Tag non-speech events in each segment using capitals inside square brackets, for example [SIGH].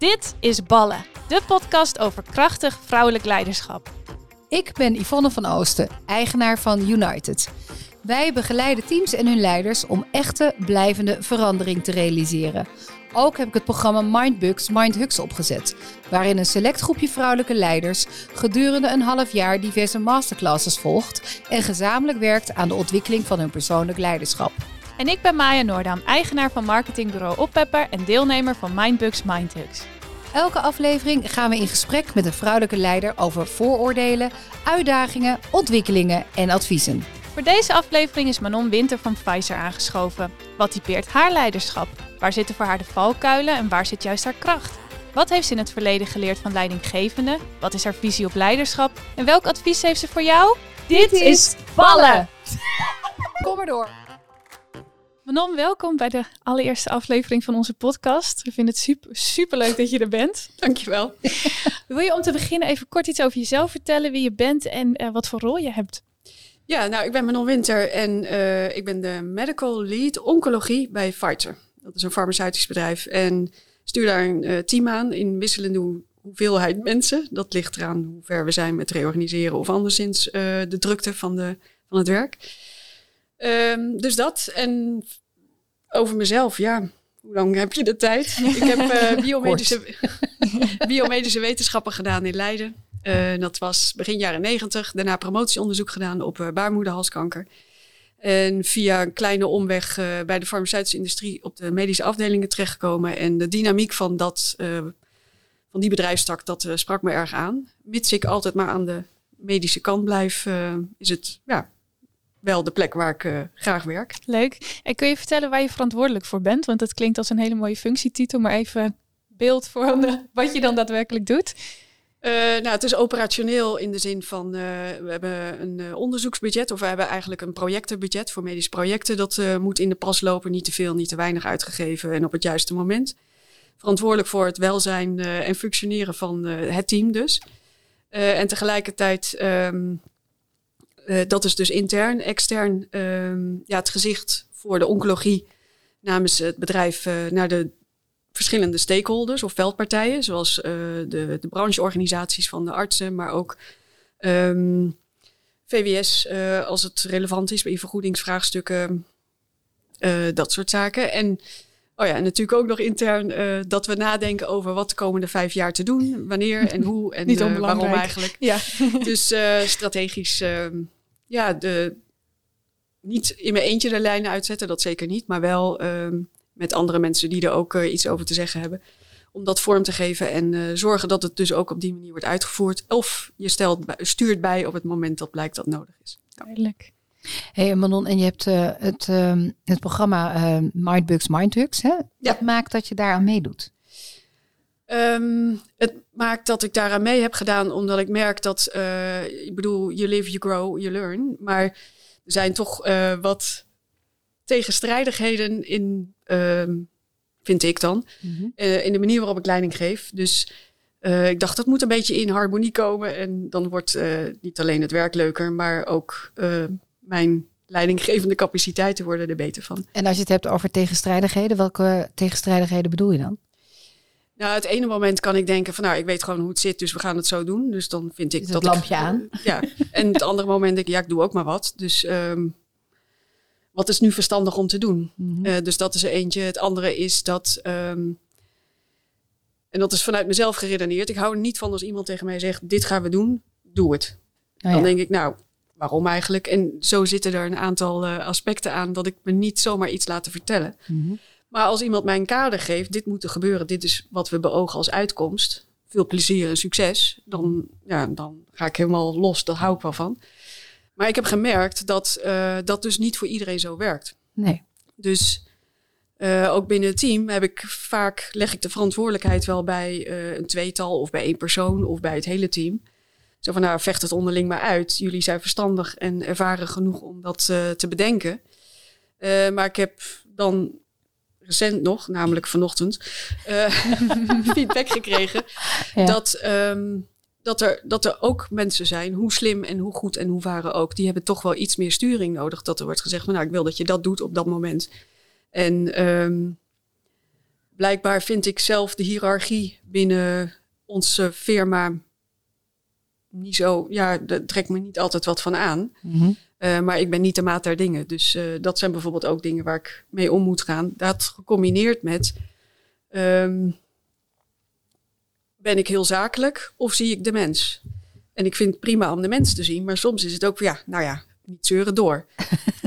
Dit is Ballen, de podcast over krachtig vrouwelijk leiderschap. Ik ben Yvonne van Oosten, eigenaar van United. Wij begeleiden teams en hun leiders om echte, blijvende verandering te realiseren. Ook heb ik het programma Mindbugs Mindhugs opgezet, waarin een select groepje vrouwelijke leiders gedurende een half jaar diverse masterclasses volgt en gezamenlijk werkt aan de ontwikkeling van hun persoonlijk leiderschap. En ik ben Maya Noordam, eigenaar van marketingbureau Oppepper en deelnemer van Mindbugs Mindhugs. Elke aflevering gaan we in gesprek met een vrouwelijke leider over vooroordelen, uitdagingen, ontwikkelingen en adviezen. Voor deze aflevering is Manon Winter van Pfizer aangeschoven. Wat typeert haar leiderschap? Waar zitten voor haar de valkuilen en waar zit juist haar kracht? Wat heeft ze in het verleden geleerd van leidinggevenden? Wat is haar visie op leiderschap? En welk advies heeft ze voor jou? Dit is Ballen! Kom maar door. Manon, welkom bij de allereerste aflevering van onze podcast. We vinden het super, super leuk dat je er bent. Dankjewel. Wil je om te beginnen even kort iets over jezelf vertellen, wie je bent en uh, wat voor rol je hebt? Ja, nou, ik ben Manon Winter en uh, ik ben de medical lead oncologie bij Pfizer. Dat is een farmaceutisch bedrijf en stuur daar een uh, team aan in wisselende hoeveelheid mensen. Dat ligt eraan hoe ver we zijn met reorganiseren of anderszins de drukte van, de, van het werk. Um, dus dat. En over mezelf, ja. Hoe lang heb je de tijd? Ik heb uh, [LAUGHS] biomedische, [LAUGHS] biomedische wetenschappen gedaan in Leiden. Uh, dat was begin jaren negentig. Daarna promotieonderzoek gedaan op uh, baarmoederhalskanker. En via een kleine omweg bij de farmaceutische industrie op de medische afdelingen terechtgekomen. En de dynamiek van, dat, van die bedrijfstak, dat sprak me erg aan. Mits ik altijd maar aan de medische kant blijf, is het ja, wel de plek waar ik uh, graag werk. Leuk. En kun je vertellen waar je verantwoordelijk voor bent? Want dat klinkt als een hele mooie functietitel, maar even beeld voor [LAUGHS] wat je dan daadwerkelijk doet. Uh, nou, het is operationeel in de zin van uh, we hebben een onderzoeksbudget of we hebben eigenlijk een projectenbudget voor medische projecten. Dat moet in de pas lopen, niet te veel, niet te weinig uitgegeven en op het juiste moment. Verantwoordelijk voor het welzijn en functioneren van het team dus. en tegelijkertijd um, uh, dat is dus intern. Extern, um, ja, het gezicht voor de oncologie namens het bedrijf uh, naar de verschillende stakeholders of veldpartijen, zoals uh, de, de brancheorganisaties van de artsen, maar ook um, VWS als het relevant is bij vergoedingsvraagstukken, dat soort zaken. En Oh ja, en natuurlijk ook nog intern uh, dat we nadenken over wat de komende vijf jaar te doen, wanneer en hoe en [LAUGHS] uh, waarom eigenlijk. Ja. [LAUGHS] dus uh, strategisch, ja, de, niet in mijn eentje de lijnen uitzetten, dat zeker niet, maar wel met andere mensen die er ook iets over te zeggen hebben. Om dat vorm te geven en zorgen dat het dus ook op die manier wordt uitgevoerd. Of je stelt, stuurt bij op het moment dat blijkt dat nodig is. Duidelijk. Hey Manon, en je hebt uh, het, uh, het programma uh, Mindbugs Mindhugs. Hè? Ja. Wat maakt dat je daaraan meedoet? Um, het maakt dat ik daaraan mee heb gedaan omdat ik merk dat, ik bedoel, you live, you grow, you learn. Maar er zijn toch wat tegenstrijdigheden in, vind ik dan, mm -hmm. in de manier waarop ik leiding geef. Dus ik dacht, dat moet een beetje in harmonie komen. En dan wordt niet alleen het werk leuker, maar ook mijn leidinggevende capaciteiten worden er beter van. En als je het hebt over tegenstrijdigheden, welke tegenstrijdigheden bedoel je dan? Nou, het ene moment kan ik denken van nou, ik weet gewoon hoe het zit, dus we gaan het zo doen. Dus dan vind ik dat het lampje ik, aan. [LAUGHS] Ja. En het andere moment denk ik, ja, ik doe ook maar wat. Dus um, wat is nu verstandig om te doen? Mm -hmm. uh, dus dat is er eentje. Het andere is dat, um, en dat is vanuit mezelf geredeneerd. Ik hou er niet van als iemand tegen mij zegt, dit gaan we doen, doe het. Oh, dan ja. denk ik, nou, waarom eigenlijk? En zo zitten er een aantal uh, aspecten aan dat ik me niet zomaar iets laat vertellen. Mm -hmm. Maar als iemand mij een kader geeft, dit moet er gebeuren, dit is wat we beogen als uitkomst, veel plezier en succes, dan, ja, dan ga ik helemaal los, daar hou ik wel van. Maar ik heb gemerkt dat uh, dat dus niet voor iedereen zo werkt. Nee. Dus uh, ook binnen het team heb ik vaak, leg ik de verantwoordelijkheid wel bij uh, een tweetal of bij één persoon of bij het hele team. Zo van, nou, vecht het onderling maar uit. Jullie zijn verstandig en ervaren genoeg om dat uh, te bedenken. Uh, maar ik heb dan recent nog, namelijk vanochtend, uh, [LAUGHS] feedback gekregen ja. dat, um, dat, er, dat er ook mensen zijn, hoe slim en hoe goed en hoe varen ook, die hebben toch wel iets meer sturing nodig. Dat er wordt gezegd, van, nou, ik wil dat je dat doet op dat moment. En um, blijkbaar vind ik zelf de hiërarchie binnen onze firma niet zo, ja, daar trekt me niet altijd wat van aan. Mhm. Uh, maar ik ben niet de maat der dingen. Dus uh, dat zijn bijvoorbeeld ook dingen waar ik mee om moet gaan. Dat gecombineerd met, um, ben ik heel zakelijk of zie ik de mens? En ik vind het prima om de mens te zien, maar soms is het ook, ja, nou ja, niet zeuren door.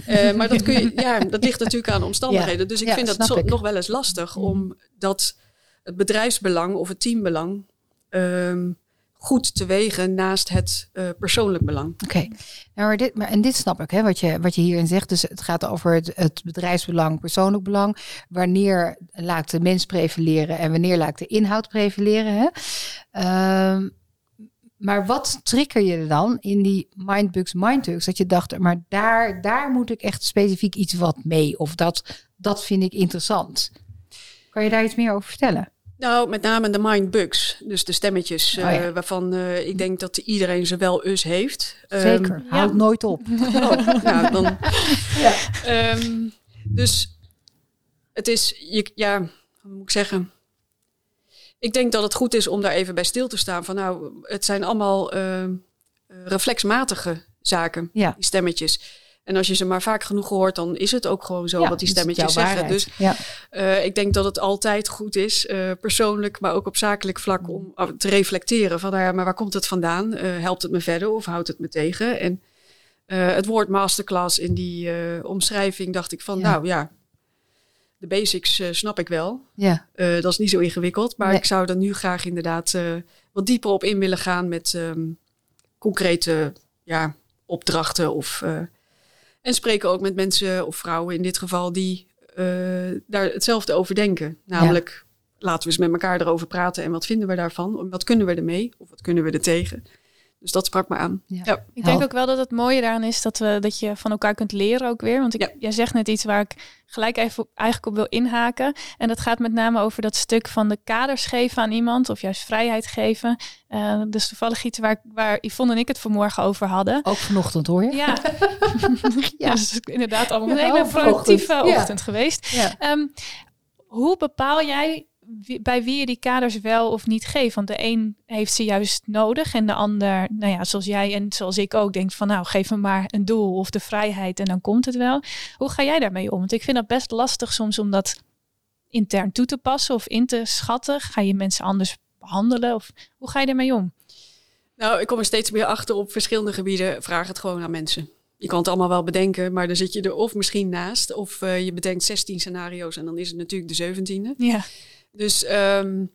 uh, [LAUGHS] maar dat, kun je, ja, dat ligt natuurlijk aan omstandigheden. Ja. Dus ik Ja, vind dat ik. nog wel eens lastig om dat het bedrijfsbelang of het teambelang um, goed te wegen naast het uh, persoonlijk belang. Oké, nou, dit, maar, en dit snap ik, hè, wat, je, wat je hierin zegt. Dus het gaat over het, het bedrijfsbelang, persoonlijk belang. Wanneer laat de mens prevaleren en wanneer laat de inhoud prevaleren. Hè? Um, maar wat trigger je dan in die Mindbugs, Mindtugs? Dat je dacht, maar daar, daar moet ik echt specifiek iets wat mee. Of dat, dat vind ik interessant. Kan je daar iets meer over vertellen? Nou, met name de mindbugs. Dus de stemmetjes Oh ja. uh, waarvan uh, ik denk dat iedereen ze wel eens heeft. Zeker, um, houd nooit op. [LAUGHS] Oh, nou, dan, [LAUGHS] ja. um, dus het is, je, ja, hoe moet ik zeggen? Ik denk dat het goed is om daar even bij stil te staan. Van nou, het zijn allemaal uh, reflexmatige zaken, ja. die stemmetjes. En als je ze maar vaak genoeg hoort, dan is het ook gewoon zo ja, wat die stemmetjes zeggen. Dus ja. uh, ik denk dat het altijd goed is, uh, persoonlijk, maar ook op zakelijk vlak, om te reflecteren van, nou ja, maar waar komt het vandaan? Uh, helpt het me verder of houdt het me tegen? En het woord masterclass in die omschrijving dacht ik van, Ja. nou ja, de basics uh, snap ik wel. Ja. Uh, dat is niet zo ingewikkeld, maar Nee. ik zou er nu graag inderdaad uh, wat dieper op in willen gaan met um, concrete ja, opdrachten. Of, en spreken ook met mensen of vrouwen in dit geval die uh, daar hetzelfde over denken. Namelijk, laten we eens met elkaar erover praten en wat vinden we daarvan? Wat kunnen we ermee of wat kunnen we er tegen? Dus dat sprak me aan. Ja. Ja. Ik denk ook wel dat het mooie daaraan is dat, we, dat je van elkaar kunt leren ook weer. Want ik, Ja. jij zegt net iets waar ik gelijk even op, eigenlijk op wil inhaken. En dat gaat met name over dat stuk van de kaders geven aan iemand. Of juist vrijheid geven. Uh, dus toevallig iets waar, waar Yvonne en ik het vanmorgen over hadden. Ook vanochtend hoor je. Ja, [LAUGHS] ja. [LAUGHS] dus is inderdaad allemaal een hele productieve Ja. ochtend geweest. Ja. Um, hoe bepaal jij wie, bij wie je die kaders wel of niet geeft? Want de een heeft ze juist nodig en de ander, nou ja, zoals jij en zoals ik ook, denkt van nou, geef me maar een doel of de vrijheid en dan komt het wel. Hoe ga jij daarmee om? Want ik vind dat best lastig soms om dat intern toe te passen of in te schatten. Ga je mensen anders behandelen of hoe ga je daarmee om? Nou, ik kom er steeds meer achter op verschillende gebieden. Vraag het gewoon aan mensen. Je kan het allemaal wel bedenken, maar dan zit je er of misschien naast. Of uh, je bedenkt 16 scenario's en dan is het natuurlijk de 17e. Ja. Dus um,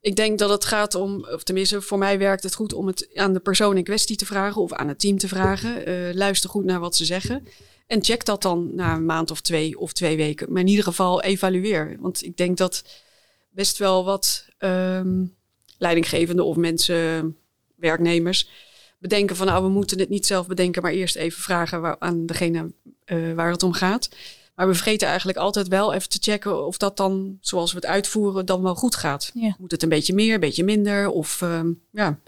ik denk dat het gaat om, of tenminste voor mij werkt het goed om het aan de persoon in kwestie te vragen of aan het team te vragen. Uh, luister goed naar wat ze zeggen. En check dat dan na een maand of twee of twee weken. Maar in ieder geval evalueer. Want ik denk dat best wel wat um, leidinggevenden of mensen, werknemers, bedenken van nou we moeten het niet zelf bedenken, maar eerst even vragen waar, aan degene uh, waar het om gaat. Maar we vergeten eigenlijk altijd wel even te checken of dat dan, zoals we het uitvoeren, dan wel goed gaat. Ja. Moet het een beetje meer, een beetje minder? Of um, ja.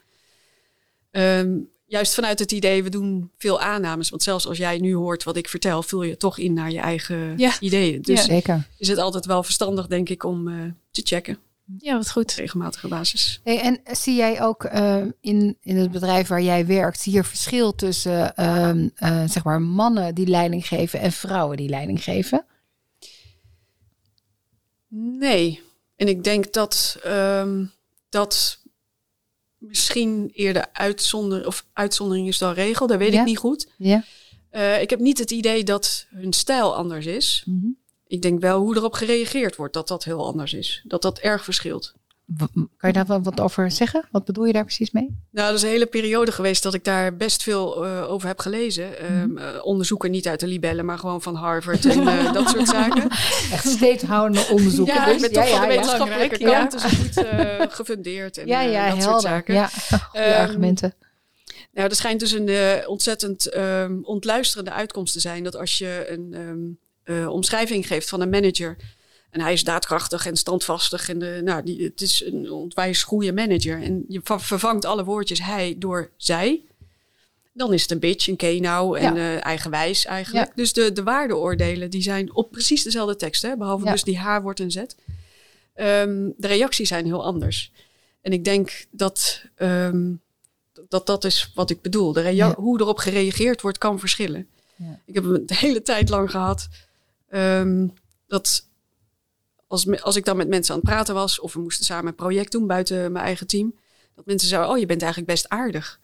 Um, juist vanuit het idee, we doen veel aannames. Want zelfs als jij nu hoort wat ik vertel, vul je toch in naar je eigen Ja. ideeën. Dus Ja. Zeker. is het altijd wel verstandig, denk ik, om uh, te checken. Ja, wat goed. Op regelmatige basis. Hey, en zie jij ook uh, in, in het bedrijf waar jij werkt, zie je verschil tussen uh, uh, zeg maar mannen die leiding geven en vrouwen die leiding geven? Nee. En ik denk dat um, dat misschien eerder uitzonder, of uitzondering is dan regel. Dat weet Ja. ik niet goed. Ja. Uh, ik heb niet het idee dat hun stijl anders is. Mhm. Ik denk wel hoe erop gereageerd wordt, dat dat heel anders is. Dat dat erg verschilt. Kan je daar wel wat over zeggen? Wat bedoel je daar precies mee? Nou, er is een hele periode geweest dat ik daar best veel uh, over heb gelezen. Um, uh, onderzoeken niet uit de libellen, maar gewoon van Harvard en uh, dat soort [LAUGHS] zaken. Echt steeds houdende onderzoeken. Ja, dus. ik ben toch ja, van de ja, wetenschappelijke kant, dus goed gefundeerd en Ja, ja, dat helder. soort zaken. Ja, goede Ehm, argumenten. Nou, er schijnt dus een ontzettend um, ontluisterende uitkomst te zijn dat als je een um, uh, omschrijving geeft van een manager en hij is daadkrachtig en standvastig en de, nou, die, het is een ontwijs goede manager en je vervangt alle woordjes hij door zij, dan is het een bitch, een kenau en Ja. uh, eigenwijs eigenlijk. Ja. Dus de, de waardeoordelen die zijn op precies dezelfde tekst, hè, behalve Ja. dus die H wordt een Z. Ehm, de reacties zijn heel anders. En ik denk dat ehm, dat, dat is wat ik bedoel. De. Hoe erop gereageerd wordt, kan verschillen. Ik heb het de hele tijd lang gehad ehm, dat als, als ik dan met mensen aan het praten was, of we moesten samen een project doen buiten mijn eigen team, dat mensen zeiden: Oh, je bent eigenlijk best aardig.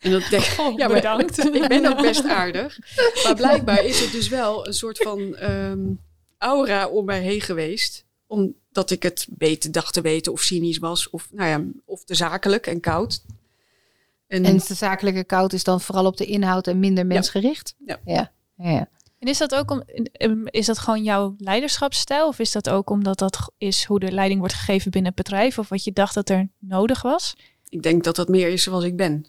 En dat ik denk, [LAUGHS] Oh, ja, maar bedankt. [LAUGHS] ik ben ook best aardig. Maar blijkbaar is het dus wel een soort van ehm, aura om mij heen geweest. Omdat ik het beter dacht te weten of cynisch was. Of, nou ja, of te zakelijk en koud. En, En de zakelijke koud is dan vooral op de inhoud en minder mensgericht? Ja. ja. ja. En is dat ook om, is dat gewoon jouw leiderschapsstijl? Of is dat ook omdat dat is hoe de leiding wordt gegeven binnen het bedrijf? Of wat je dacht dat er nodig was? ik denk dat dat meer is zoals ik ben.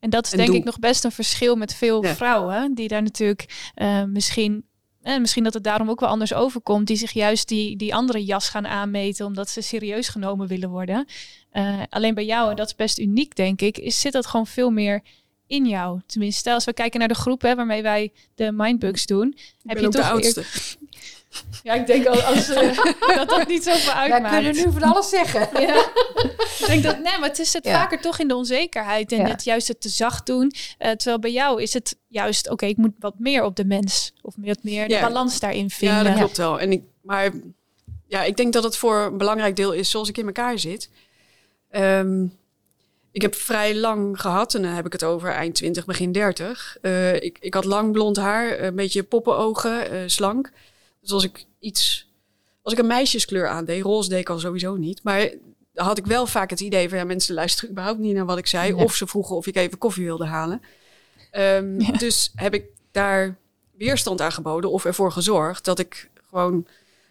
En dat is En denk doe- ik nog best een verschil met veel Ja. vrouwen. Die daar natuurlijk eh, misschien... En misschien dat het daarom ook wel anders overkomt. Die zich juist die, die andere jas gaan aanmeten. Omdat ze serieus genomen willen worden. Eh, alleen bij jou, en dat is best uniek denk ik. Is, zit dat gewoon veel meer in jou. Tenminste, als we kijken naar de groep hè, waarmee wij de mindbugs doen. Ik heb je toch de oudste. [LAUGHS] Ja, ik denk al als, eh, [LAUGHS] dat dat niet zoveel Wij uitmaakt. kunnen nu van alles zeggen. [LAUGHS] Ja. ik denk dat, nee, maar het is het Ja. vaker toch in de onzekerheid en Ja. het juist het te zacht doen. Eh, terwijl bij jou is het juist, oké, ik moet wat meer op de mens of wat meer de balans daarin vinden. Ja, dat klopt wel. En ik, maar ja, ik denk dat het voor een belangrijk deel is zoals ik in elkaar zit. Ehm, ik heb vrij lang gehad, en dan heb ik het over eind 20, begin 30. Eh, ik, ik had lang blond haar, een beetje poppenogen, eh, slank. Dus als ik iets, als ik een meisjeskleur aandeed, roze deed ik al sowieso niet. Maar dan had ik wel vaak het idee van ja, mensen luisteren überhaupt niet naar wat ik zei. Nee. Of ze vroegen of ik even koffie wilde halen. Ehm, Dus heb ik daar weerstand aan geboden of ervoor gezorgd dat ik gewoon,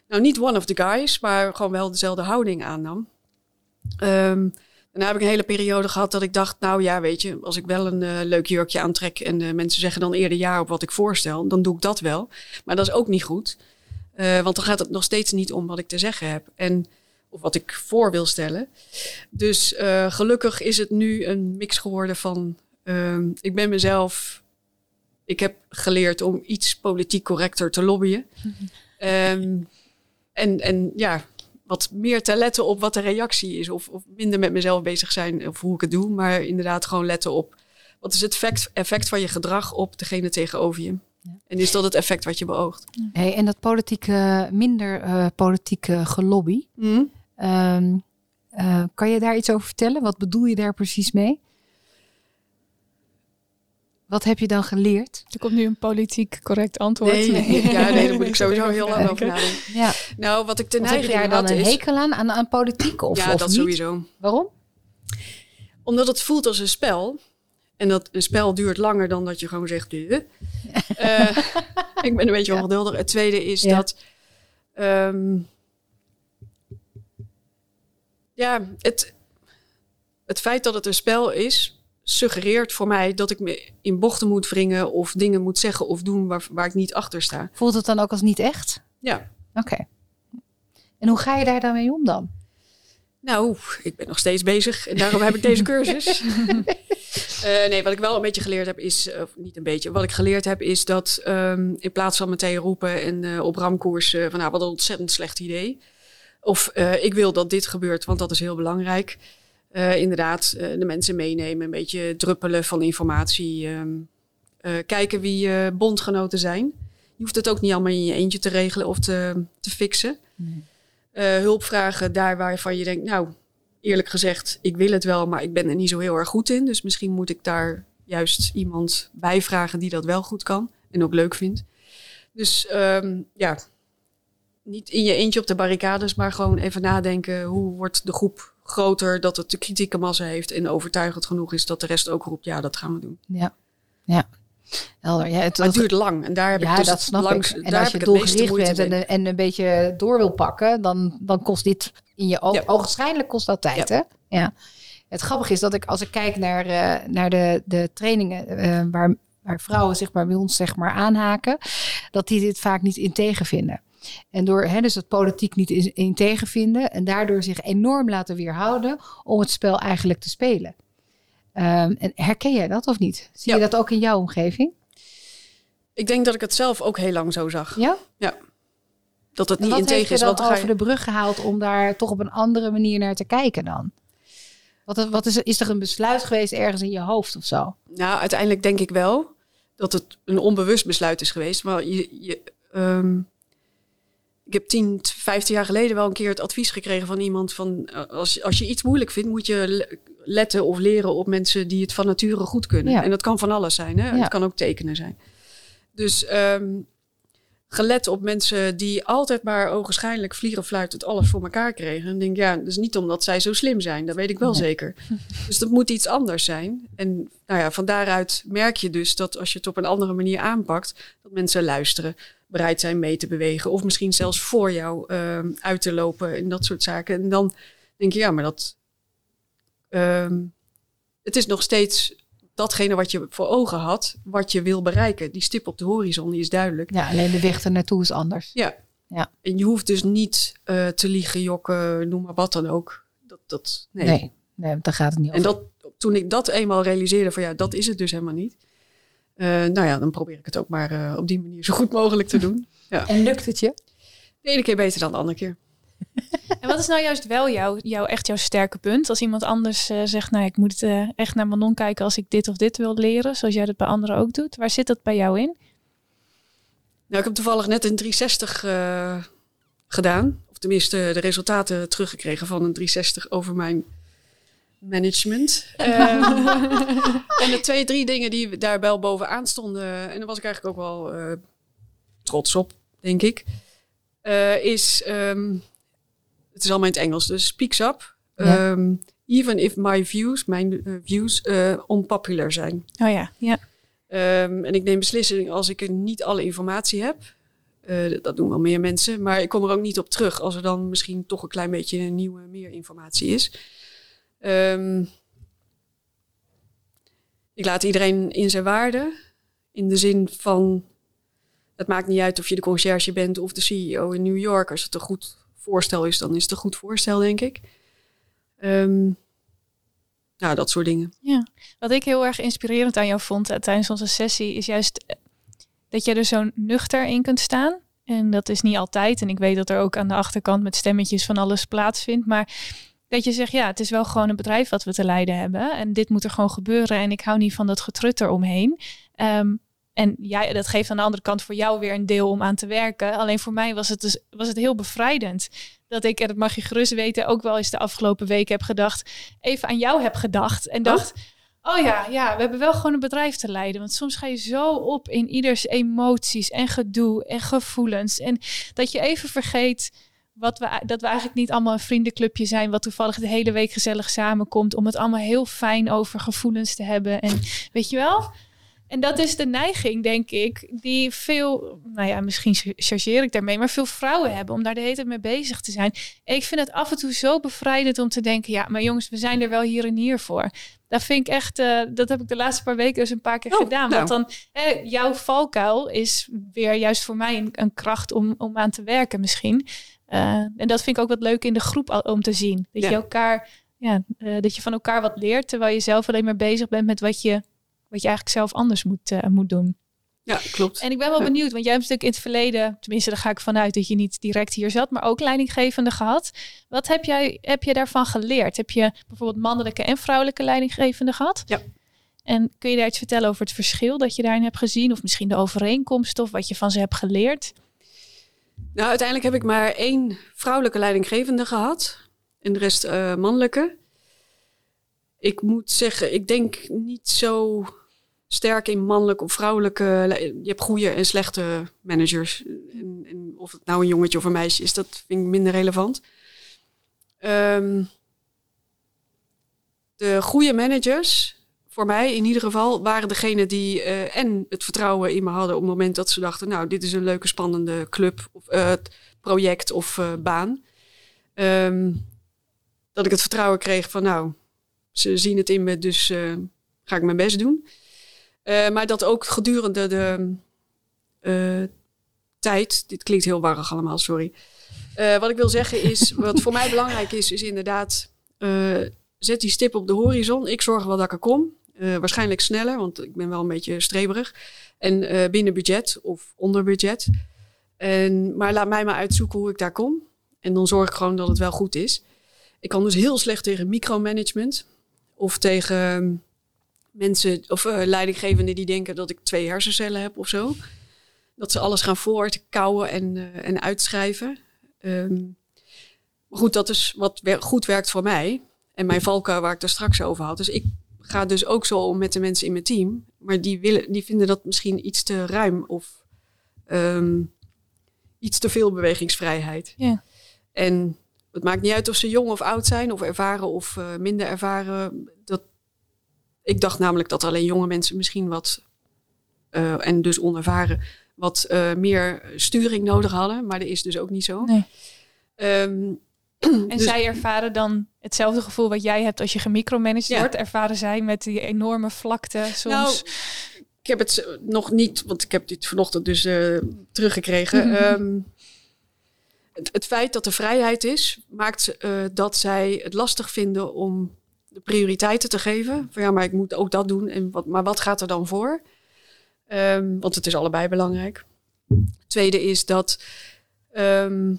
nou niet one of the guys, maar gewoon wel dezelfde houding aannam. Ehm daarna heb ik een hele periode gehad dat ik dacht, nou ja, weet je, als ik wel een eh, leuk jurkje aantrek en de mensen zeggen dan eerder ja op wat ik voorstel, dan doe ik dat wel. Maar dat is ook niet goed, Eh, want dan gaat het nog steeds niet om wat ik te zeggen heb en of wat ik voor wil stellen. Dus eh, gelukkig is het nu een mix geworden van, ehm, ik ben mezelf, ik heb geleerd om iets politiek correcter te lobbyen. [LAUGHS] Ehm, en, en ja, wat meer te letten op wat de reactie is. Of, of minder met mezelf bezig zijn of hoe ik het doe. Maar inderdaad gewoon letten op wat is het effect, effect van je gedrag op degene tegenover je. En is dat het effect wat je beoogt? Hey, en dat politieke, minder eh, politieke gelobby. Ehm, eh, kan je daar iets over vertellen? Wat bedoel je daar precies mee? Wat heb je dan geleerd? Er komt nu een politiek correct antwoord. Nee, nee, [LAUGHS] ja, nee, daar moet ik [LAUGHS] sowieso heel lang over denken. nadenken. Ja, Nou, wat ik je neiging daar dan had een is... hekel aan, aan, aan politiek of, ja, of dat niet? sowieso. Waarom? Omdat het voelt als een spel. En dat een spel duurt langer dan dat je gewoon zegt... [LAUGHS] Eh, ik ben een beetje ongeduldig. Het tweede is Ja. dat... ehm, ja, het, het feit dat het een spel is... suggereert voor mij dat ik me in bochten moet wringen... of dingen moet zeggen of doen waar, waar ik niet achter sta. Voelt het dan ook als niet echt? Ja, Oké. En hoe ga je daar dan mee om dan? Nou, ik ben nog steeds bezig en daarom heb ik deze [LAUGHS] cursus. [LAUGHS] Eh, nee, wat ik wel een beetje geleerd heb is, of niet een beetje, wat ik geleerd heb is dat ehm, in plaats van meteen roepen en eh, op ramkoers eh, van nou, wat een ontzettend slecht idee. Of eh, ik wil dat dit gebeurt, want dat is heel belangrijk. Eh, inderdaad, eh, de mensen meenemen, een beetje druppelen van informatie. ehm, eh, kijken wie bondgenoten zijn. Je hoeft het ook niet allemaal in je eentje te regelen of te, te fixen eh, hulp vragen daar waarvan je denkt, nou, eerlijk gezegd, ik wil het wel, maar ik ben er niet zo heel erg goed in. Dus misschien moet ik daar juist iemand bij vragen die dat wel goed kan en ook leuk vindt. Dus ehm, ja, niet in je eentje op de barricades, maar gewoon even nadenken, hoe wordt de groep groter, dat het de kritieke massa heeft en overtuigend genoeg is dat de rest ook roept, ja, dat gaan we doen. Ja. Ja. Helder. Ja, het, Maar het duurt lang en daar heb ja, ik dus dat snap langs, ik. En daar als je doelgericht bent en, en een beetje door wil pakken, dan, dan kost dit in je oog, Ja. kost dat tijd, hè? Ja. Het grappige is dat ik als ik kijk naar, eh, naar de, de trainingen eh, waar, waar vrouwen zeg maar bij ons zeg maar aanhaken, dat die dit vaak niet in tegenvinden. En door hè, dus het politiek niet in, in tegenvinden en daardoor zich enorm laten weerhouden om het spel eigenlijk te spelen. Ehm, en herken jij dat of niet? Zie je dat ook in jouw omgeving? Ik denk dat ik het zelf ook heel lang zo zag. Ja? Ja. dat het niet wat integer je is. dan Want dan over je- de brug gehaald om daar toch op een andere manier naar te kijken dan? Wat, wat is, is er een besluit geweest ergens in je hoofd of zo? Nou, uiteindelijk denk ik wel dat het een onbewust besluit is geweest. Maar je, je, ehm, ik heb 10, 15 jaar geleden wel een keer het advies gekregen van iemand van eh, als, als je iets moeilijk vindt, moet je le- letten of leren op mensen die het van nature goed kunnen. Ja. En dat kan van alles zijn. Hè? Ja. Het kan ook tekenen zijn. Dus ehm, gelet op mensen die altijd maar ogenschijnlijk vliegen fluitend alles voor elkaar kregen. En denk ja, dat is niet omdat zij zo slim zijn. Dat weet ik wel Nee. zeker. [LAUGHS] Dus dat moet iets anders zijn. En nou ja, van daaruit merk je dus dat als je het op een andere manier aanpakt, dat mensen luisteren, bereid zijn mee te bewegen. Of misschien zelfs voor jou ehm, uit te lopen en dat soort zaken. En dan denk je, ja, maar dat. ehm, het is nog steeds datgene wat je voor ogen had, wat je wil bereiken. Die stip op de horizon, die is duidelijk. Ja, alleen de weg er naartoe is anders. Ja. Ja. En je hoeft dus niet eh, te liegen, jokken, noem maar wat dan ook. Dat, dat, nee. Nee, daar gaat het niet En over. dat, toen ik dat eenmaal realiseerde van ja, dat is het dus helemaal niet. Eh, nou ja, dan probeer ik het ook maar eh, op die manier zo goed mogelijk te [LAUGHS] doen. En lukt het je? De ene keer beter dan de andere keer. [LAUGHS] En wat is nou juist wel jouw, jouw, echt jouw sterke punt? Als iemand anders eh, zegt, nou ik moet eh, echt naar Manon kijken als ik dit of dit wil leren, zoals jij dat bij anderen ook doet. Waar zit dat bij jou in? Nou, ik heb toevallig net een 360 eh, gedaan. Of tenminste de resultaten teruggekregen van een 360 over mijn management. [LAUGHS] Ehm, en de twee, drie dingen die daar wel bovenaan stonden, en daar was ik eigenlijk ook wel trots op, denk ik, is, ehm, het is allemaal in het Engels, dus speaks up. Ja. Ehm, even if my views, mijn eh, views, eh, unpopular zijn. Oh ja, ja. Ehm, en ik neem beslissingen als ik er niet alle informatie heb. Eh, dat doen wel meer mensen. Maar ik kom er ook niet op terug als er dan misschien toch een klein beetje nieuwe, meer informatie is. Ehm, ik laat iedereen in zijn waarde. In de zin van, het maakt niet uit of je de conciërge bent of de CEO in New York. Als het een goed voorstel is, dan is het een goed voorstel, denk ik. Ehm, nou, dat soort dingen. Wat ik heel erg inspirerend aan jou vond eh, tijdens onze sessie, is juist eh, dat je er zo nuchter in kunt staan. En dat is niet altijd. En ik weet dat er ook aan de achterkant met stemmetjes van alles plaatsvindt. Maar dat je zegt, ja, het is wel gewoon een bedrijf wat we te leiden hebben. En dit moet er gewoon gebeuren. En ik hou niet van dat getrutter omheen. Ehm, en ja, dat geeft aan de andere kant voor jou weer een deel om aan te werken. Alleen voor mij was het, dus, was het heel bevrijdend. Dat ik, en dat mag je gerust weten, ook wel eens de afgelopen weken heb gedacht. Even aan jou heb gedacht. En dacht, oh ja, ja, we hebben wel gewoon een bedrijf te leiden. Want soms ga je zo op in ieders emoties en gedoe en gevoelens. En dat je even vergeet wat we, dat we eigenlijk niet allemaal een vriendenclubje zijn, wat toevallig de hele week gezellig samenkomt, om het allemaal heel fijn over gevoelens te hebben. En weet je wel? En dat is de neiging, denk ik, die veel, nou ja, misschien chargeer ik daarmee, maar veel vrouwen hebben om daar de hele tijd mee bezig te zijn. En ik vind het af en toe zo bevrijdend om te denken, ja, maar jongens, we zijn er wel hier en hier voor. Dat vind ik echt, uh, dat heb ik de laatste paar weken dus een paar keer Oh, gedaan. nou. Want dan, eh, jouw valkuil is weer juist voor mij een, een kracht om, om aan te werken misschien. Uh, en dat vind ik ook wat leuk in de groep al- om te zien. Dat Ja. je elkaar, ja, uh, dat je van elkaar wat leert, terwijl je zelf alleen maar bezig bent met wat je, wat je eigenlijk zelf anders moet, uh, moet doen. Ja, klopt. En ik ben wel Ja. benieuwd, want jij hebt natuurlijk in het verleden, tenminste daar ga ik vanuit dat je niet direct hier zat, maar ook leidinggevende gehad. Wat heb jij heb je daarvan geleerd? Heb je bijvoorbeeld mannelijke en vrouwelijke leidinggevende gehad? Ja. En kun je daar iets vertellen over het verschil dat je daarin hebt gezien? Of misschien de overeenkomst of wat je van ze hebt geleerd? Nou, uiteindelijk heb ik maar één vrouwelijke leidinggevende gehad. En de rest eh, mannelijke. Ik moet zeggen, ik denk niet zo sterk in mannelijk of vrouwelijke. Je hebt goede en slechte managers. En, of het nou een jongetje of een meisje is, dat vind ik minder relevant. Ehm, de goede managers, voor mij in ieder geval, waren degene die eh, en het vertrouwen in me hadden op het moment dat ze dachten, nou, dit is een leuke, spannende club of eh, project of eh, baan. Ehm, dat ik het vertrouwen kreeg van, nou, ze zien het in me, dus ga ik mijn best doen. Eh, maar dat ook gedurende de eh, tijd, dit klinkt heel warrig allemaal, sorry. Eh, wat ik wil zeggen is, [LAUGHS] wat voor mij belangrijk is, is inderdaad, zet die stip op de horizon. Ik zorg wel dat ik er kom. Waarschijnlijk sneller, want ik ben wel een beetje streberig. En binnen budget of onder budget. En, maar laat mij maar uitzoeken hoe ik daar kom. En dan zorg ik gewoon dat het wel goed is. Ik kan dus heel slecht tegen micromanagement. Of tegen mensen of uh, leidinggevenden die denken dat ik twee hersencellen heb of zo. Dat ze alles gaan voortkouwen en, uh, en uitschrijven. Um, maar goed, dat is wat wer goed werkt voor mij. En mijn valkuil waar ik daar straks over had. Dus ik ga dus ook zo om met de mensen in mijn team. Maar die, willen, die vinden dat misschien iets te ruim of um, iets te veel bewegingsvrijheid. Ja. En het maakt niet uit of ze jong of oud zijn, of ervaren of uh, minder ervaren. Dat, ik dacht namelijk dat alleen jonge mensen misschien wat, uh, en dus onervaren, wat uh, meer sturing nodig hadden. Maar dat is dus ook niet zo. Nee. Um, En dus- zij ervaren dan hetzelfde gevoel wat jij hebt als je gemicromanaged Ja. wordt. Ervaren zij met die enorme vlakte soms. Nou, ik heb het eh, nog niet, want ik heb dit vanochtend dus eh, teruggekregen. Ehm, het, het feit dat er vrijheid is, maakt eh, dat zij het lastig vinden om de prioriteiten te geven. Van ja, maar ik moet ook dat doen. En wat, maar wat gaat er dan voor? Ehm, want het is allebei belangrijk. Tweede is dat ehm,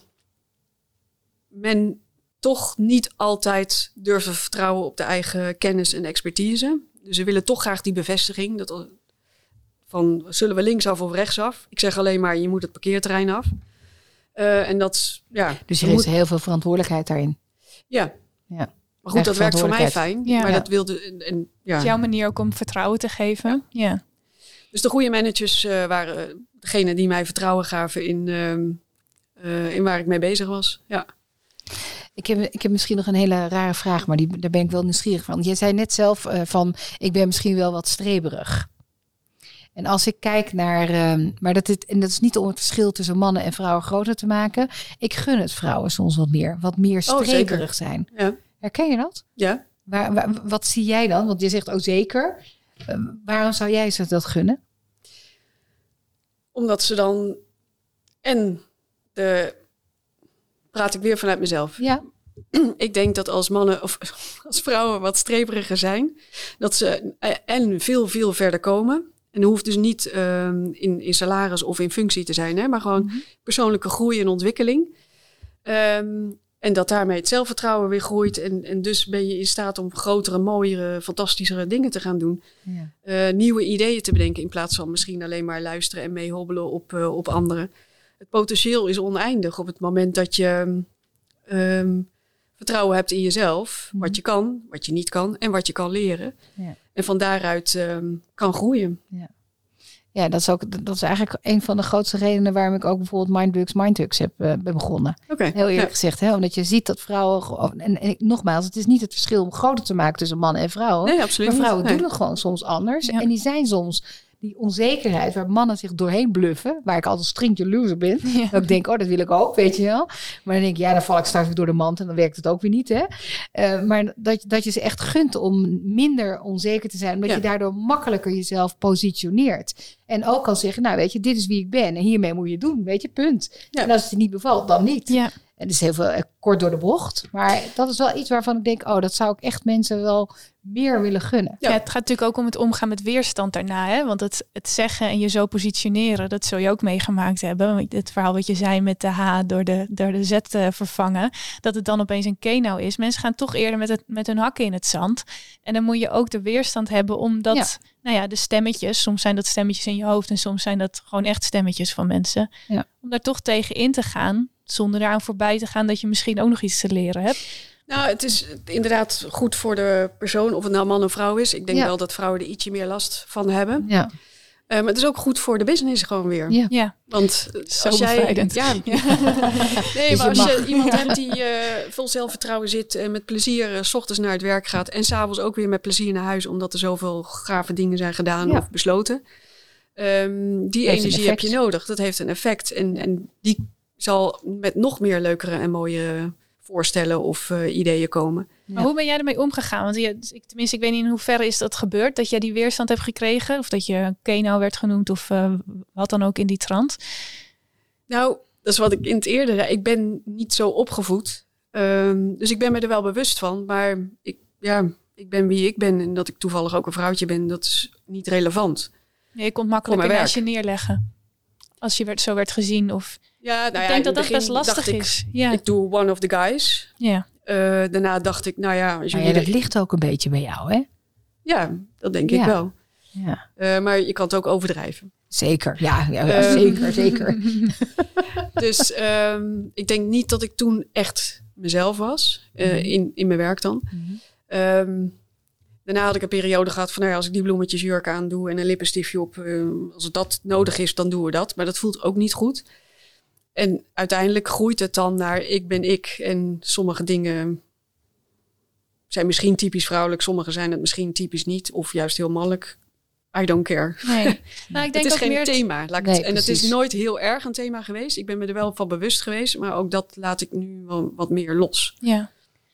men toch niet altijd durft te vertrouwen op de eigen kennis en expertise. Dus ze willen toch graag die bevestiging. Dat, van zullen we linksaf of rechtsaf? Ik zeg alleen maar, je moet het parkeerterrein af. Uh, en dat, ja. Dus je moet, heeft heel veel verantwoordelijkheid daarin. Ja. Ja. Maar goed, dat werkt voor mij fijn. Ja. Maar Ja. dat wilde. En, en, ja. Het is jouw manier ook om vertrouwen te geven. Ja. Dus de goede managers uh, waren degene die mij vertrouwen gaven in, uh, in waar ik mee bezig was. Ja. Ik heb, ik heb misschien nog een hele rare vraag, maar die, daar ben ik wel nieuwsgierig van. Jij zei net zelf uh, van, ik ben misschien wel wat streberig. En als ik kijk naar, uh, maar dat, het, en dat is niet om het verschil tussen mannen en vrouwen groter te maken. Ik gun het vrouwen soms wat meer, wat meer streberig oh, zijn. Ja. Herken je dat? Ja. Waar, waar, wat zie jij dan? Want je zegt ook oh, zeker. Uh, waarom zou jij ze dat gunnen? Omdat ze dan en de praat ik weer vanuit mezelf. Ja. [CLEARS THROAT] Ik denk dat als mannen of [LAUGHS] als vrouwen wat streberiger zijn, dat ze en veel, veel verder komen. En dat hoeft dus niet um, in, in salaris of in functie te zijn, hè, maar gewoon mm-hmm. persoonlijke groei en ontwikkeling. Um, en dat daarmee het zelfvertrouwen weer groeit. En, en dus ben je in staat om grotere, mooiere, fantastischere dingen te gaan doen. Ja. Uh, nieuwe ideeën te bedenken in plaats van misschien alleen maar luisteren en meehobbelen op, uh, op anderen het potentieel is oneindig op het moment dat je um, vertrouwen hebt in jezelf. Mm. Wat je kan, wat je niet kan en wat je kan leren. Ja. En van daaruit um, kan groeien. Ja. Ja, dat is ook dat is eigenlijk een van de grootste redenen waarom ik ook bijvoorbeeld Mindbugs, Mindhugs heb uh, ben begonnen. Okay. Heel eerlijk ja. gezegd, hè? omdat je ziet dat vrouwen. En, en nogmaals, het is niet het verschil om groter te maken tussen mannen en vrouwen. Nee, absoluut. Maar vrouwen doen het gewoon soms anders. Ja. En die zijn soms die onzekerheid waar mannen zich doorheen bluffen, waar ik altijd string jaloers ben. Ja. Dat ik denk, oh, dat wil ik ook, weet je wel. Maar dan denk ik, ja, dan val ik straks weer door de mand en dan werkt het ook weer niet, hè. Uh, maar dat, dat je ze echt gunt om minder onzeker te zijn, omdat Ja. je daardoor makkelijker jezelf positioneert. En ook kan zeggen, nou, weet je, dit is wie ik ben en hiermee moet je doen, weet je, punt. Ja. En als het je niet bevalt, dan niet. En het is heel veel eh, kort door de bocht. Maar dat is wel iets waarvan ik denk, oh, dat zou ik echt mensen wel meer willen gunnen. Ja. Het gaat natuurlijk ook om het omgaan met weerstand daarna. Hè? Want het, het zeggen en je zo positioneren, dat zul je ook meegemaakt hebben. Het verhaal wat je zei met de H door de, door de Z uh, vervangen. Dat het dan opeens een K-nou is. Mensen gaan toch eerder met, het, met hun hakken in het zand. En dan moet je ook de weerstand hebben omdat... Ja. Nou ja, de stemmetjes. Soms zijn dat stemmetjes in je hoofd en soms zijn dat gewoon echt stemmetjes van mensen. Ja. Om daar toch tegen in te gaan, zonder daaraan voorbij te gaan dat je misschien ook nog iets te leren hebt. Nou, het is inderdaad goed voor de persoon, of het nou man of vrouw is. Ik denk Ja. wel dat vrouwen er ietsje meer last van hebben. Ja, Uh, maar het is ook goed voor de business gewoon weer. Ja. Ja, Want eh, Zo als jij... bevrijdend. Ja. [LAUGHS] nee, Dus maar als je iemand hebt die uh, vol zelfvertrouwen zit... en met plezier uh, s ochtends naar het werk gaat... en s'avonds ook weer met plezier naar huis... omdat er zoveel gave dingen zijn gedaan Ja. of besloten. Um, die energie heb je nodig. Dat heeft een effect. En, en die zal met nog meer leukere en mooie voorstellen of uh, ideeën komen. Maar Ja. hoe ben jij ermee omgegaan? Want je, ik, tenminste, ik weet niet in hoeverre is dat gebeurd. Dat jij die weerstand hebt gekregen. Of dat je Keno werd genoemd. Of uh, wat dan ook in die trant. Nou, dat is wat ik in het eerdere... Ik ben niet zo opgevoed. Um, dus ik ben me er wel bewust van. Maar ik, ja, ik ben wie ik ben. En dat ik toevallig ook een vrouwtje ben, dat is niet relevant. Nee, je kon makkelijk naast je neerleggen. Als je werd, zo werd gezien. Of Ja, nou ik ja, denk dat dat best lastig dacht ik, is. Ja, Ik doe one of the guys. ja. Eh, daarna dacht ik, nou ja, als jullie ja, dat ligt ook een beetje bij jou, hè? ja, dat denk Ja. ik wel. Ja. Eh, maar je kan het ook overdrijven. Zeker, ja, ja, Ehm. zeker, zeker. [LAUGHS] Dus ehm, ik denk niet dat ik toen echt mezelf was, eh, Mhm. in, in mijn werk dan. Ehm, daarna had ik een periode gehad van, nou ja, als ik die bloemetjesjurk aandoe en een lippenstiftje op, eh, als dat nodig is, dan doen we dat. Maar dat voelt ook niet goed. En uiteindelijk groeit het dan naar ik ben ik. En sommige dingen zijn misschien typisch vrouwelijk, sommige zijn het misschien typisch niet, of juist heel mannelijk. I don't care. Nee. [LAUGHS] Nou, ik denk het is geen meer... thema. Laat ik Nee, het, en het is nooit heel erg een thema geweest. Ik ben me er wel van bewust geweest, maar ook dat laat ik nu wel wat meer los. Ja.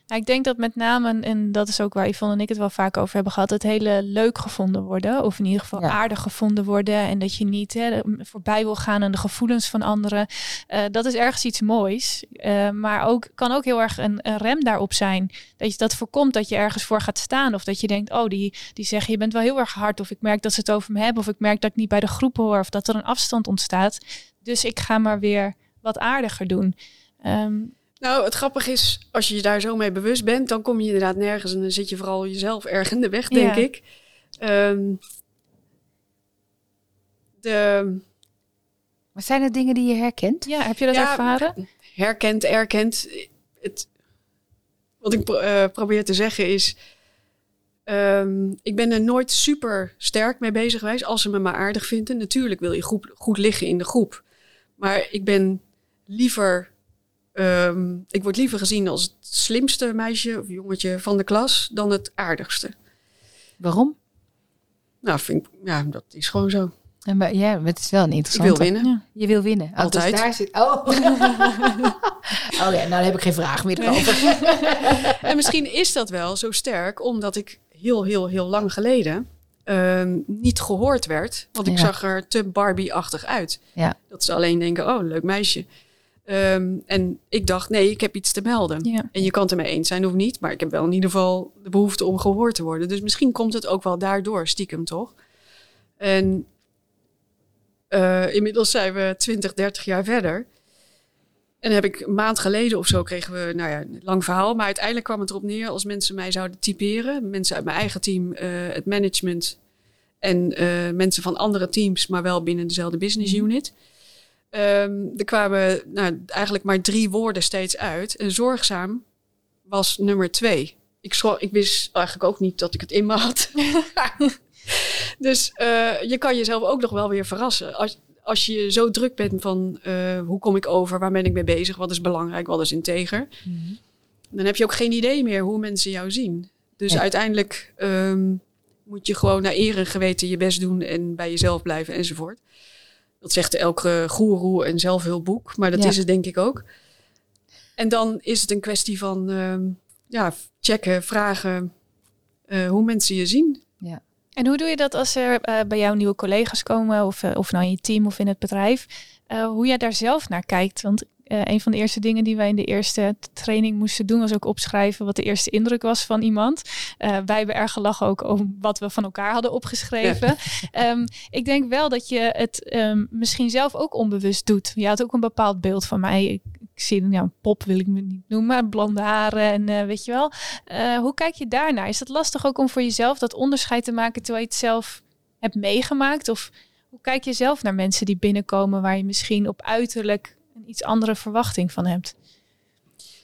Nou, ik denk dat met name, en dat is ook waar Yvonne en ik het wel vaak over hebben gehad, het hele leuk gevonden worden. Of in ieder geval Ja. aardig gevonden worden. En dat je niet hè, voorbij wil gaan aan de gevoelens van anderen. Eh, dat is ergens iets moois. Eh, maar ook kan ook heel erg een, een rem daarop zijn. Dat je dat voorkomt dat je ergens voor gaat staan. Of dat je denkt, oh, die, die zeggen je bent wel heel erg hard. Of ik merk dat ze het over me hebben. Of ik merk dat ik niet bij de groep hoor. Of dat er een afstand ontstaat. Dus ik ga maar weer wat aardiger doen. Ehm, Nou, het grappige is, als je je daar zo mee bewust bent, dan kom je inderdaad nergens en dan zit je vooral jezelf erg in de weg, denk Ja. ik. Ehm, de Maar zijn er dingen die je herkent? ja, heb je dat Ja, ervaren? herkent, erkent. Het, wat ik pro- eh, probeer te zeggen is, ehm, ik ben er nooit super sterk mee bezig geweest als ze me maar aardig vinden. Natuurlijk wil je goed, goed liggen in de groep, maar ik ben liever, ehm, ik word liever gezien als het slimste meisje of jongetje van de klas dan het aardigste. Waarom? Nou, vind ik, ja, dat is gewoon zo. Ja, maar, ja, maar het is wel een Ik interessante. wil winnen. Ja. Je wil winnen. Oh, dus Altijd. daar zit... Oh. [LAUGHS] oh ja, nou dan heb ik geen vraag meer over. [LAUGHS] En misschien is dat wel zo sterk, omdat ik heel, heel, heel lang geleden ehm, niet gehoord werd. Want ik Ja. zag er te Barbie-achtig uit. Ja. Dat ze alleen denken, oh, leuk meisje. Ehm, en ik dacht, nee, ik heb iets te melden. Ja. En je kan het ermee eens zijn of niet, maar ik heb wel in ieder geval de behoefte om gehoord te worden. Dus misschien komt het ook wel daardoor, stiekem toch? En eh, inmiddels zijn we 20, 30 jaar verder. En heb ik een maand geleden of zo kregen we, nou ja, een lang verhaal. Maar uiteindelijk kwam het erop neer als mensen mij zouden typeren. Mensen uit mijn eigen team, eh, het management en eh, mensen van andere teams, maar wel binnen dezelfde business unit. Ehm, er kwamen nou, eigenlijk maar drie woorden steeds uit. En zorgzaam was nummer twee. Ik, ik wist eigenlijk ook niet dat ik het in me had. [LAUGHS] dus eh, je kan jezelf ook nog wel weer verrassen. Als, als je zo druk bent van eh, hoe kom ik over, waar ben ik mee bezig, wat is belangrijk, wat is integer. Dan heb je ook geen idee meer hoe mensen jou zien. Dus Ja. uiteindelijk ehm, moet je gewoon naar eer en geweten je best doen en bij jezelf blijven enzovoort. Dat zegt elke goeroe en zelfhulpboek, maar dat Ja. is het denk ik ook. En dan is het een kwestie van ehm, ja, checken, vragen eh, hoe mensen je zien. En hoe doe je dat als er eh, bij jou nieuwe collega's komen, of, eh, of nou in je team of in het bedrijf? Hoe jij daar zelf naar kijkt. Want eh, een van de eerste dingen die wij in de eerste training moesten doen, was ook opschrijven wat de eerste indruk was van iemand. Eh, wij hebben erg gelachen ook over wat we van elkaar hadden opgeschreven. [LAUGHS] Ehm, ik denk wel dat je het ehm, misschien zelf ook onbewust doet. Je had ook een bepaald beeld van mij. Ik, ik zie nou, een pop wil ik me niet noemen, blonde haren en eh, weet je wel. Hoe kijk je daarnaar? Is het lastig ook om voor jezelf dat onderscheid te maken terwijl je het zelf hebt meegemaakt? Of hoe kijk je zelf naar mensen die binnenkomen waar je misschien op uiterlijk een iets andere verwachting van hebt?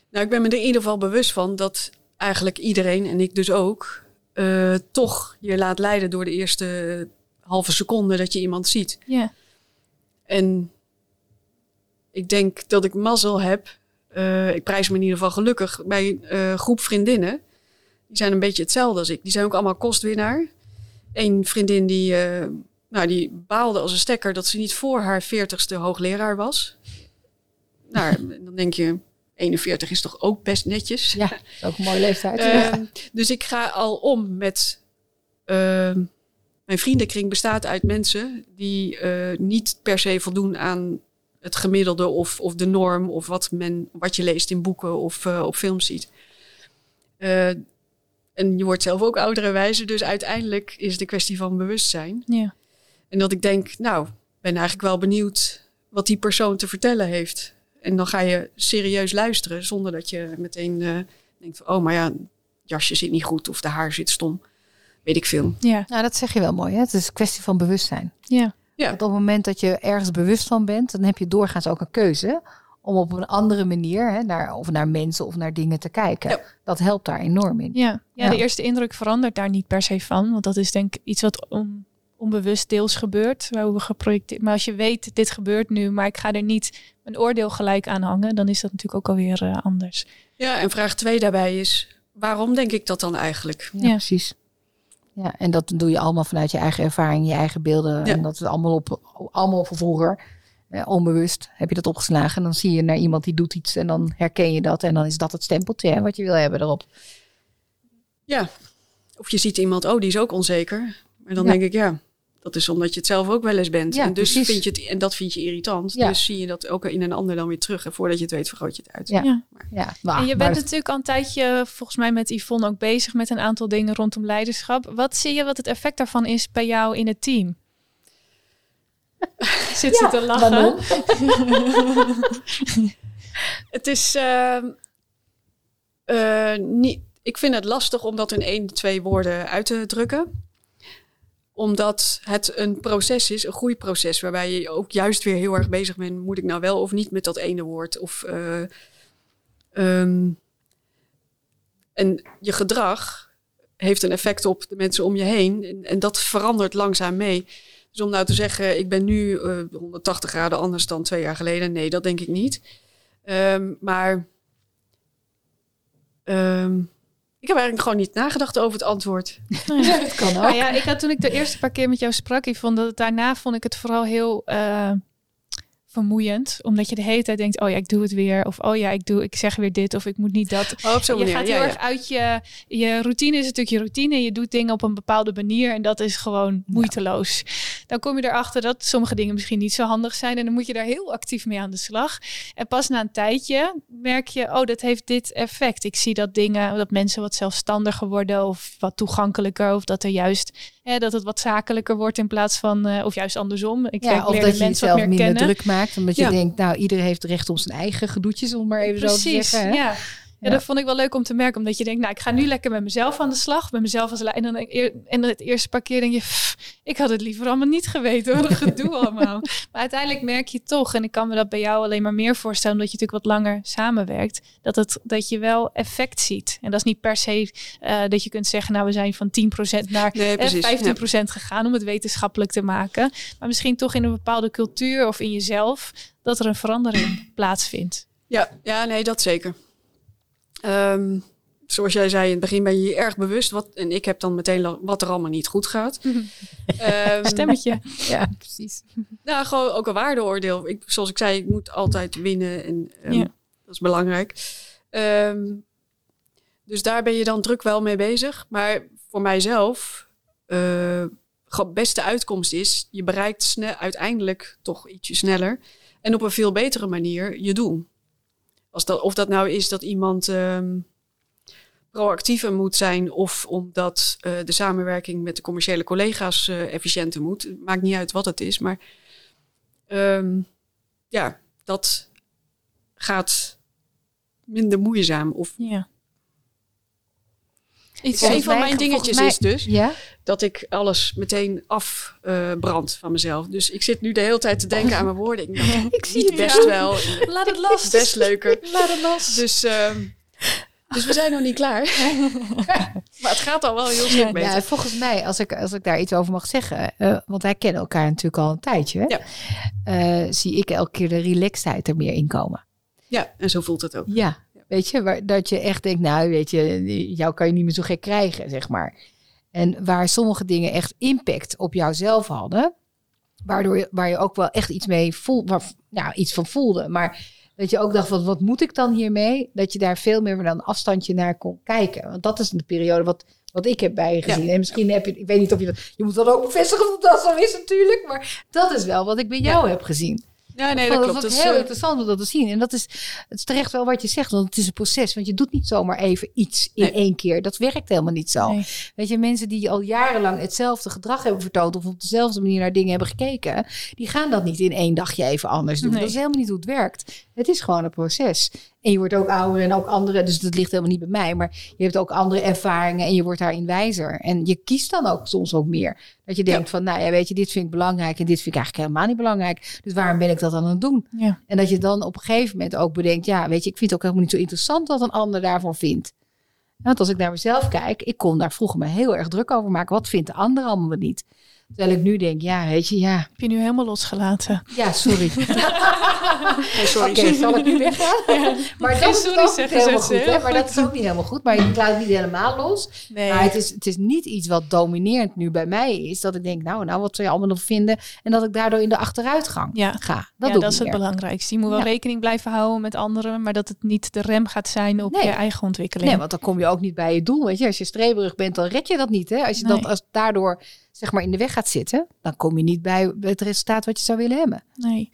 Nou, ik ben me er in ieder geval bewust van dat eigenlijk iedereen, en ik dus ook, eh, toch je laat leiden door de eerste halve seconde dat je iemand ziet. Ja, En ik denk dat ik mazzel heb. eh, ik prijs me in ieder geval gelukkig bij een eh, groep vriendinnen. Die zijn een beetje hetzelfde als ik. Die zijn ook allemaal kostwinnaar. Eén vriendin die, nou, die baalde als een stekker dat ze niet voor haar veertigste hoogleraar was. Nou, dan denk je, 41 is toch ook best netjes. Ja, dat is ook een mooie leeftijd. Ehm, dus ik ga al om met. ehm, mijn vriendenkring bestaat uit mensen die eh, niet per se voldoen aan het gemiddelde of, of de norm of wat, men, wat je leest in boeken of eh, op films ziet. Eh, en je wordt zelf ook ouder en wijzer, dus uiteindelijk is het een kwestie van bewustzijn. ja. En dat ik denk, nou, ben eigenlijk wel benieuwd wat die persoon te vertellen heeft. En dan ga je serieus luisteren zonder dat je meteen uh, denkt van, oh, maar ja, het jasje zit niet goed of de haar zit stom. Weet ik veel. Ja, nou, dat zeg je wel mooi. Hè? Het is een kwestie van bewustzijn. Ja. Ja. Want op het moment dat je ergens bewust van bent, dan heb je doorgaans ook een keuze om op een andere manier hè, naar, of naar mensen of naar dingen te kijken. Ja. Dat helpt daar enorm in. Ja. Ja, Ja. de eerste indruk verandert daar niet per se van. Want dat is denk ik iets wat on- onbewust deels gebeurt. Waar we geprojecteerd. Maar als je weet, dit gebeurt nu, maar ik ga er niet een oordeel gelijk aan hangen, dan is dat natuurlijk ook alweer eh, anders. Ja, en vraag twee daarbij is, waarom denk ik dat dan eigenlijk? Ja, Ja. precies. Ja, en dat doe je allemaal vanuit je eigen ervaring, je eigen beelden. Ja. En dat is allemaal op, allemaal van vroeger. Eh, onbewust heb je dat opgeslagen. En dan zie je naar iemand die doet iets en dan herken je dat. En dan is dat het stempeltje hè, wat je wil hebben erop. Ja, of je ziet iemand, oh, die is ook onzeker. En dan Ja. denk ik, ja, dat is omdat je het zelf ook wel eens bent. Ja, en, dus precies. vind je het, en dat vind je irritant. Ja. Dus zie je dat ook in een ander dan weer terug. En voordat je het weet, vergroot je het uit. Ja. Ja. Maar, en je maar bent natuurlijk al een tijdje, volgens mij met Yvonne, ook bezig met een aantal dingen rondom leiderschap. Wat zie je wat het effect daarvan is bij jou in het team? [LAUGHS] Zit ze te lachen? [LAUGHS] Het is ehm, eh, niet. Ik vind het lastig om dat in één, twee woorden uit te drukken. Omdat het een proces is, een groeiproces, waarbij je ook juist weer heel erg bezig bent. Moet ik nou wel of niet met dat ene woord? Of, eh, ehm, en je gedrag heeft een effect op de mensen om je heen. En, en dat verandert langzaam mee. Dus om nou te zeggen, ik ben nu eh, 180 graden anders dan twee jaar geleden. Nee, dat denk ik niet. Ehm, maar ehm, ik heb eigenlijk gewoon niet nagedacht over het antwoord. [LAUGHS] Dat kan ook. Nou ja, ik had toen ik de eerste paar keer met jou sprak, ik vond dat het, daarna vond ik het vooral heel eh, vermoeiend. Omdat je de hele tijd denkt, oh ja, ik doe het weer. Of oh ja, ik, doe, ik zeg weer dit. Of ik moet niet dat. [LAUGHS] Oh, op je manier. gaat heel ja. erg uit je... Je routine is natuurlijk je routine. Je doet dingen op een bepaalde manier. En dat is gewoon moeiteloos. Dan kom je erachter dat sommige dingen misschien niet zo handig zijn. En dan moet je daar heel actief mee aan de slag. En pas na een tijdje merk je... Oh, dat heeft dit effect. Ik zie dat dingen... Dat mensen wat zelfstandiger worden. Of wat toegankelijker. Of dat er juist... Hè, dat het wat zakelijker wordt in plaats van... eh, of juist andersom. Ik Ja, denk, of dat je mensen jezelf wat meer minder kennen. druk maakt. Omdat je denkt, nou, iedereen heeft recht op zijn eigen gedoetjes, om maar even zo te zeggen. hè? ja. Ja, dat vond ik wel leuk om te merken. Omdat je denkt, nou, ik ga nu lekker met mezelf aan de slag. Met mezelf als leider. En dan en het eerste paar keer denk je, "Pff, ik had het liever allemaal niet geweten. Wat een gedoe [LAUGHS] allemaal. Maar uiteindelijk merk je toch, en ik kan me dat bij jou alleen maar meer voorstellen, omdat je natuurlijk wat langer samenwerkt, dat, het, dat je wel effect ziet. En dat is niet per se eh, dat je kunt zeggen, nou, we zijn van 10% naar Nee, eh, precies. 15% gegaan om het wetenschappelijk te maken. Maar misschien toch in een bepaalde cultuur of in jezelf, dat er een verandering plaatsvindt. Ja, ja, nee, dat zeker. Ehm, zoals jij zei, in het begin ben je je erg bewust. Wat, en ik heb dan meteen wat er allemaal niet goed gaat. Ehm, [LAUGHS] Stemmetje. [LAUGHS] Ja, precies. Nou, gewoon ook een waardeoordeel. Ik, zoals ik zei, ik moet altijd winnen en ehm, Ja. dat is belangrijk. Dus daar ben je dan druk wel mee bezig. Maar voor mijzelf, eh gewoon beste uitkomst is, je bereikt uiteindelijk toch ietsje sneller en op een veel betere manier je doel. Als dat, of dat nou is dat iemand ehm, proactiever moet zijn of omdat eh, de samenwerking met de commerciële collega's eh, efficiënter moet. Maakt niet uit wat het is, maar Ehm, ja, dat gaat minder moeizaam. Of Ja. Iets, een van mij- mijn dingetjes mij- is dus Ja? dat ik alles meteen afbrand van mezelf. Dus ik zit nu de hele tijd te denken aan mijn woorden. [LAUGHS] Ik, zie het, best ja. wel. [LAUGHS] Laat het [LAUGHS] los. Best leuker. Laat het los. Dus, ehm, dus we zijn nog niet klaar. maar het gaat al wel heel stuk beter. Ja, volgens mij, als ik, als ik daar iets over mag zeggen, eh, want wij kennen elkaar natuurlijk al een tijdje, hè? Eh, zie ik elke keer de relaxedheid er meer in komen. Ja, en zo voelt het ook. Ja, weet je, waar, dat je echt denkt, nou weet je, jou kan je niet meer zo gek krijgen, zeg maar. En waar sommige dingen echt impact op jouzelf hadden, waardoor je, waar je ook wel echt iets mee voel, waar, nou, iets van voelde, maar dat je ook dacht van, wat moet ik dan hiermee? Dat je daar veel meer van een afstandje naar kon kijken. Want dat is de periode wat, wat ik heb bij je gezien. En misschien heb je, ik weet niet of je dat, je moet dat ook bevestigen of dat zo is natuurlijk, maar dat is wel wat ik bij jou heb gezien. Ja, nee, dat klopt. Dat is, heel eh, interessant om dat te zien. En dat is, het is terecht wel wat je zegt, want het is een proces. Want je doet niet zomaar even iets in Nee. één keer. Dat werkt helemaal niet zo. Nee. Weet je, mensen die al jarenlang hetzelfde gedrag hebben vertoond... of op dezelfde manier naar dingen hebben gekeken... die gaan dat niet in één dagje even anders doen. Nee. Dat is helemaal niet hoe het werkt. Het is gewoon een proces. En je wordt ook ouder en ook andere... dus dat ligt helemaal niet bij mij... maar je hebt ook andere ervaringen en je wordt daarin wijzer. En je kiest dan ook soms ook meer. Dat je denkt van, nou ja, weet je, dit vind ik belangrijk... en dit vind ik eigenlijk helemaal niet belangrijk. Dus waarom ben ik dat dan aan het doen? Ja. En dat je dan op een gegeven moment ook bedenkt, ja, weet je, ik vind het ook helemaal niet zo interessant wat een ander daarvan vindt. Want als ik naar mezelf kijk, ik kon daar vroeger me heel erg druk over maken. Wat vindt de ander allemaal niet? Terwijl ik nu denk, ja, weet je, ja, Heb je nu helemaal losgelaten? ja, sorry. [LAUGHS] nee, sorry. Oké, zal ik nu weggaan? [LAUGHS] Maar dat is sorry ook niet helemaal goed. Hè? Maar dat is ook niet helemaal goed. Maar ik laat het niet helemaal los. Nee. Maar het is, het is niet iets wat dominerend nu bij mij is. Dat ik denk, nou, nou, wat zou je allemaal nog vinden? En dat ik daardoor in de achteruitgang Ja. ga. Dat ja, doe dat is het belangrijkste. Je moet wel Ja. rekening blijven houden met anderen, maar dat het niet de rem gaat zijn op Nee. je eigen ontwikkeling. Nee, want dan kom je ook niet bij je doel. Weet je, als je streberig bent, dan red je dat niet. Hè? Als je Nee. dat als daardoor zeg maar in de weg gaat zitten, dan kom je niet bij het resultaat wat je zou willen hebben. Nee.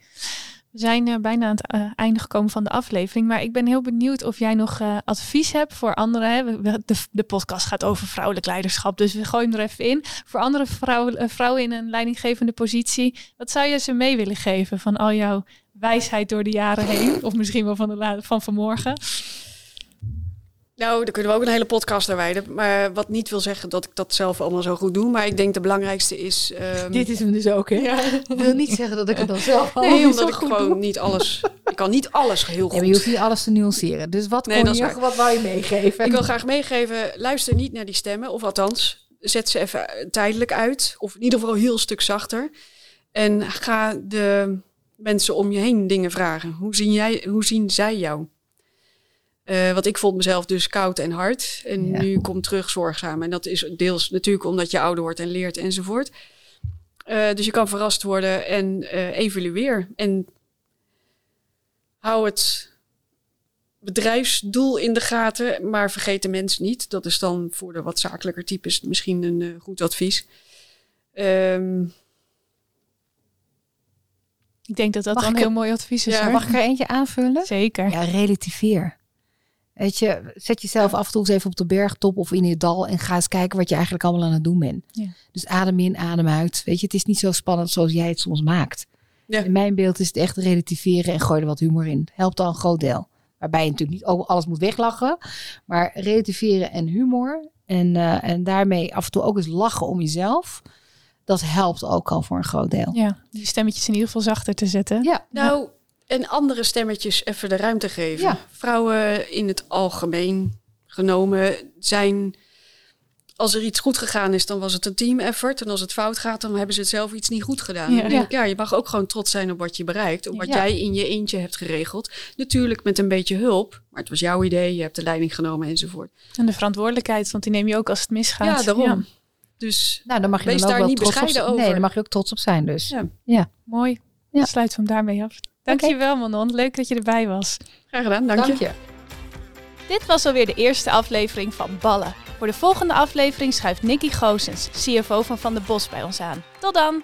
We zijn eh, bijna aan het eh, einde gekomen van de aflevering. Maar ik ben heel benieuwd of jij nog eh, advies hebt voor anderen. Hè? De, de podcast gaat over vrouwelijk leiderschap. Dus we gooien er even in. Voor andere vrouwen, vrouwen in een leidinggevende positie. Wat zou je ze mee willen geven van al jouw wijsheid door de jaren heen? Of misschien wel van, de van vanmorgen? Nou, daar kunnen we ook een hele podcast aan wijden. Maar wat niet wil zeggen dat ik dat zelf allemaal zo goed doe. Maar ik denk de belangrijkste is... ehm, is hem dus ook, hè? ja. Ik wil niet zeggen dat ik het dan [LAUGHS] zelf al Nee, omdat zo ik goed gewoon doe. niet alles... Ik kan niet alles heel Ja, goed. maar je hoeft niet alles te nuanceren. Dus wat Nee, kon je, wat wou je meegeven? Ik wil graag meegeven, luister niet naar die stemmen. Of althans, zet ze even tijdelijk uit. Of in ieder geval heel stuk zachter. En ga de mensen om je heen dingen vragen. Hoe zien, jij, hoe zien zij jou? Eh, want ik vond mezelf dus koud en hard. En Ja. nu komt terug zorgzaam. En dat is deels natuurlijk omdat je ouder wordt en leert enzovoort. Eh, dus je kan verrast worden en eh, evalueer. En hou het bedrijfsdoel in de gaten, maar vergeet de mens niet. Dat is dan voor de wat zakelijker types misschien een eh, goed advies. Ehm, Ik denk dat dat Mag dan een heel mooi advies is. Ja. Mag ik er eentje aanvullen? Zeker. Ja, relativeer. Weet je, zet jezelf af en toe eens even op de bergtop of in je dal en ga eens kijken wat je eigenlijk allemaal aan het doen bent. Ja. Dus adem in, adem uit. Weet je, het is niet zo spannend zoals jij het soms maakt. Ja. In mijn beeld is het echt relativeren en gooi er wat humor in. Helpt al een groot deel. Waarbij je natuurlijk niet over alles moet weglachen, maar relativeren en humor en, eh, en daarmee af en toe ook eens lachen om jezelf. Dat helpt ook al voor een groot deel. Ja, die stemmetjes in ieder geval zachter te zetten. Ja, nou, en andere stemmetjes even de ruimte geven. Ja. Vrouwen in het algemeen genomen zijn... Als er iets goed gegaan is, dan was het een team effort. En als het fout gaat, dan hebben ze het zelf iets niet goed gedaan. Ja. Dan denk ik, ja, je mag ook gewoon trots zijn op wat je bereikt. Op wat Ja. jij in je eentje hebt geregeld. Natuurlijk met een beetje hulp. Maar het was jouw idee, je hebt de leiding genomen enzovoort. En de verantwoordelijkheid, want die neem je ook als het misgaat. Ja, daarom. Dus nou dan mag je Wees dan ook daar wel niet op bescheiden zijn. Nee, over. daar mag je ook trots op zijn dus. Ja. Mooi. Ja. Dan sluiten we hem daarmee af. Dankjewel Manon. Leuk dat je erbij was. graag gedaan, dank, je. Dank je. Dit was alweer de eerste aflevering van Ballen. Voor de volgende aflevering schuift Nicky Goosens, CFO van Van der Bos, bij ons aan. Tot dan!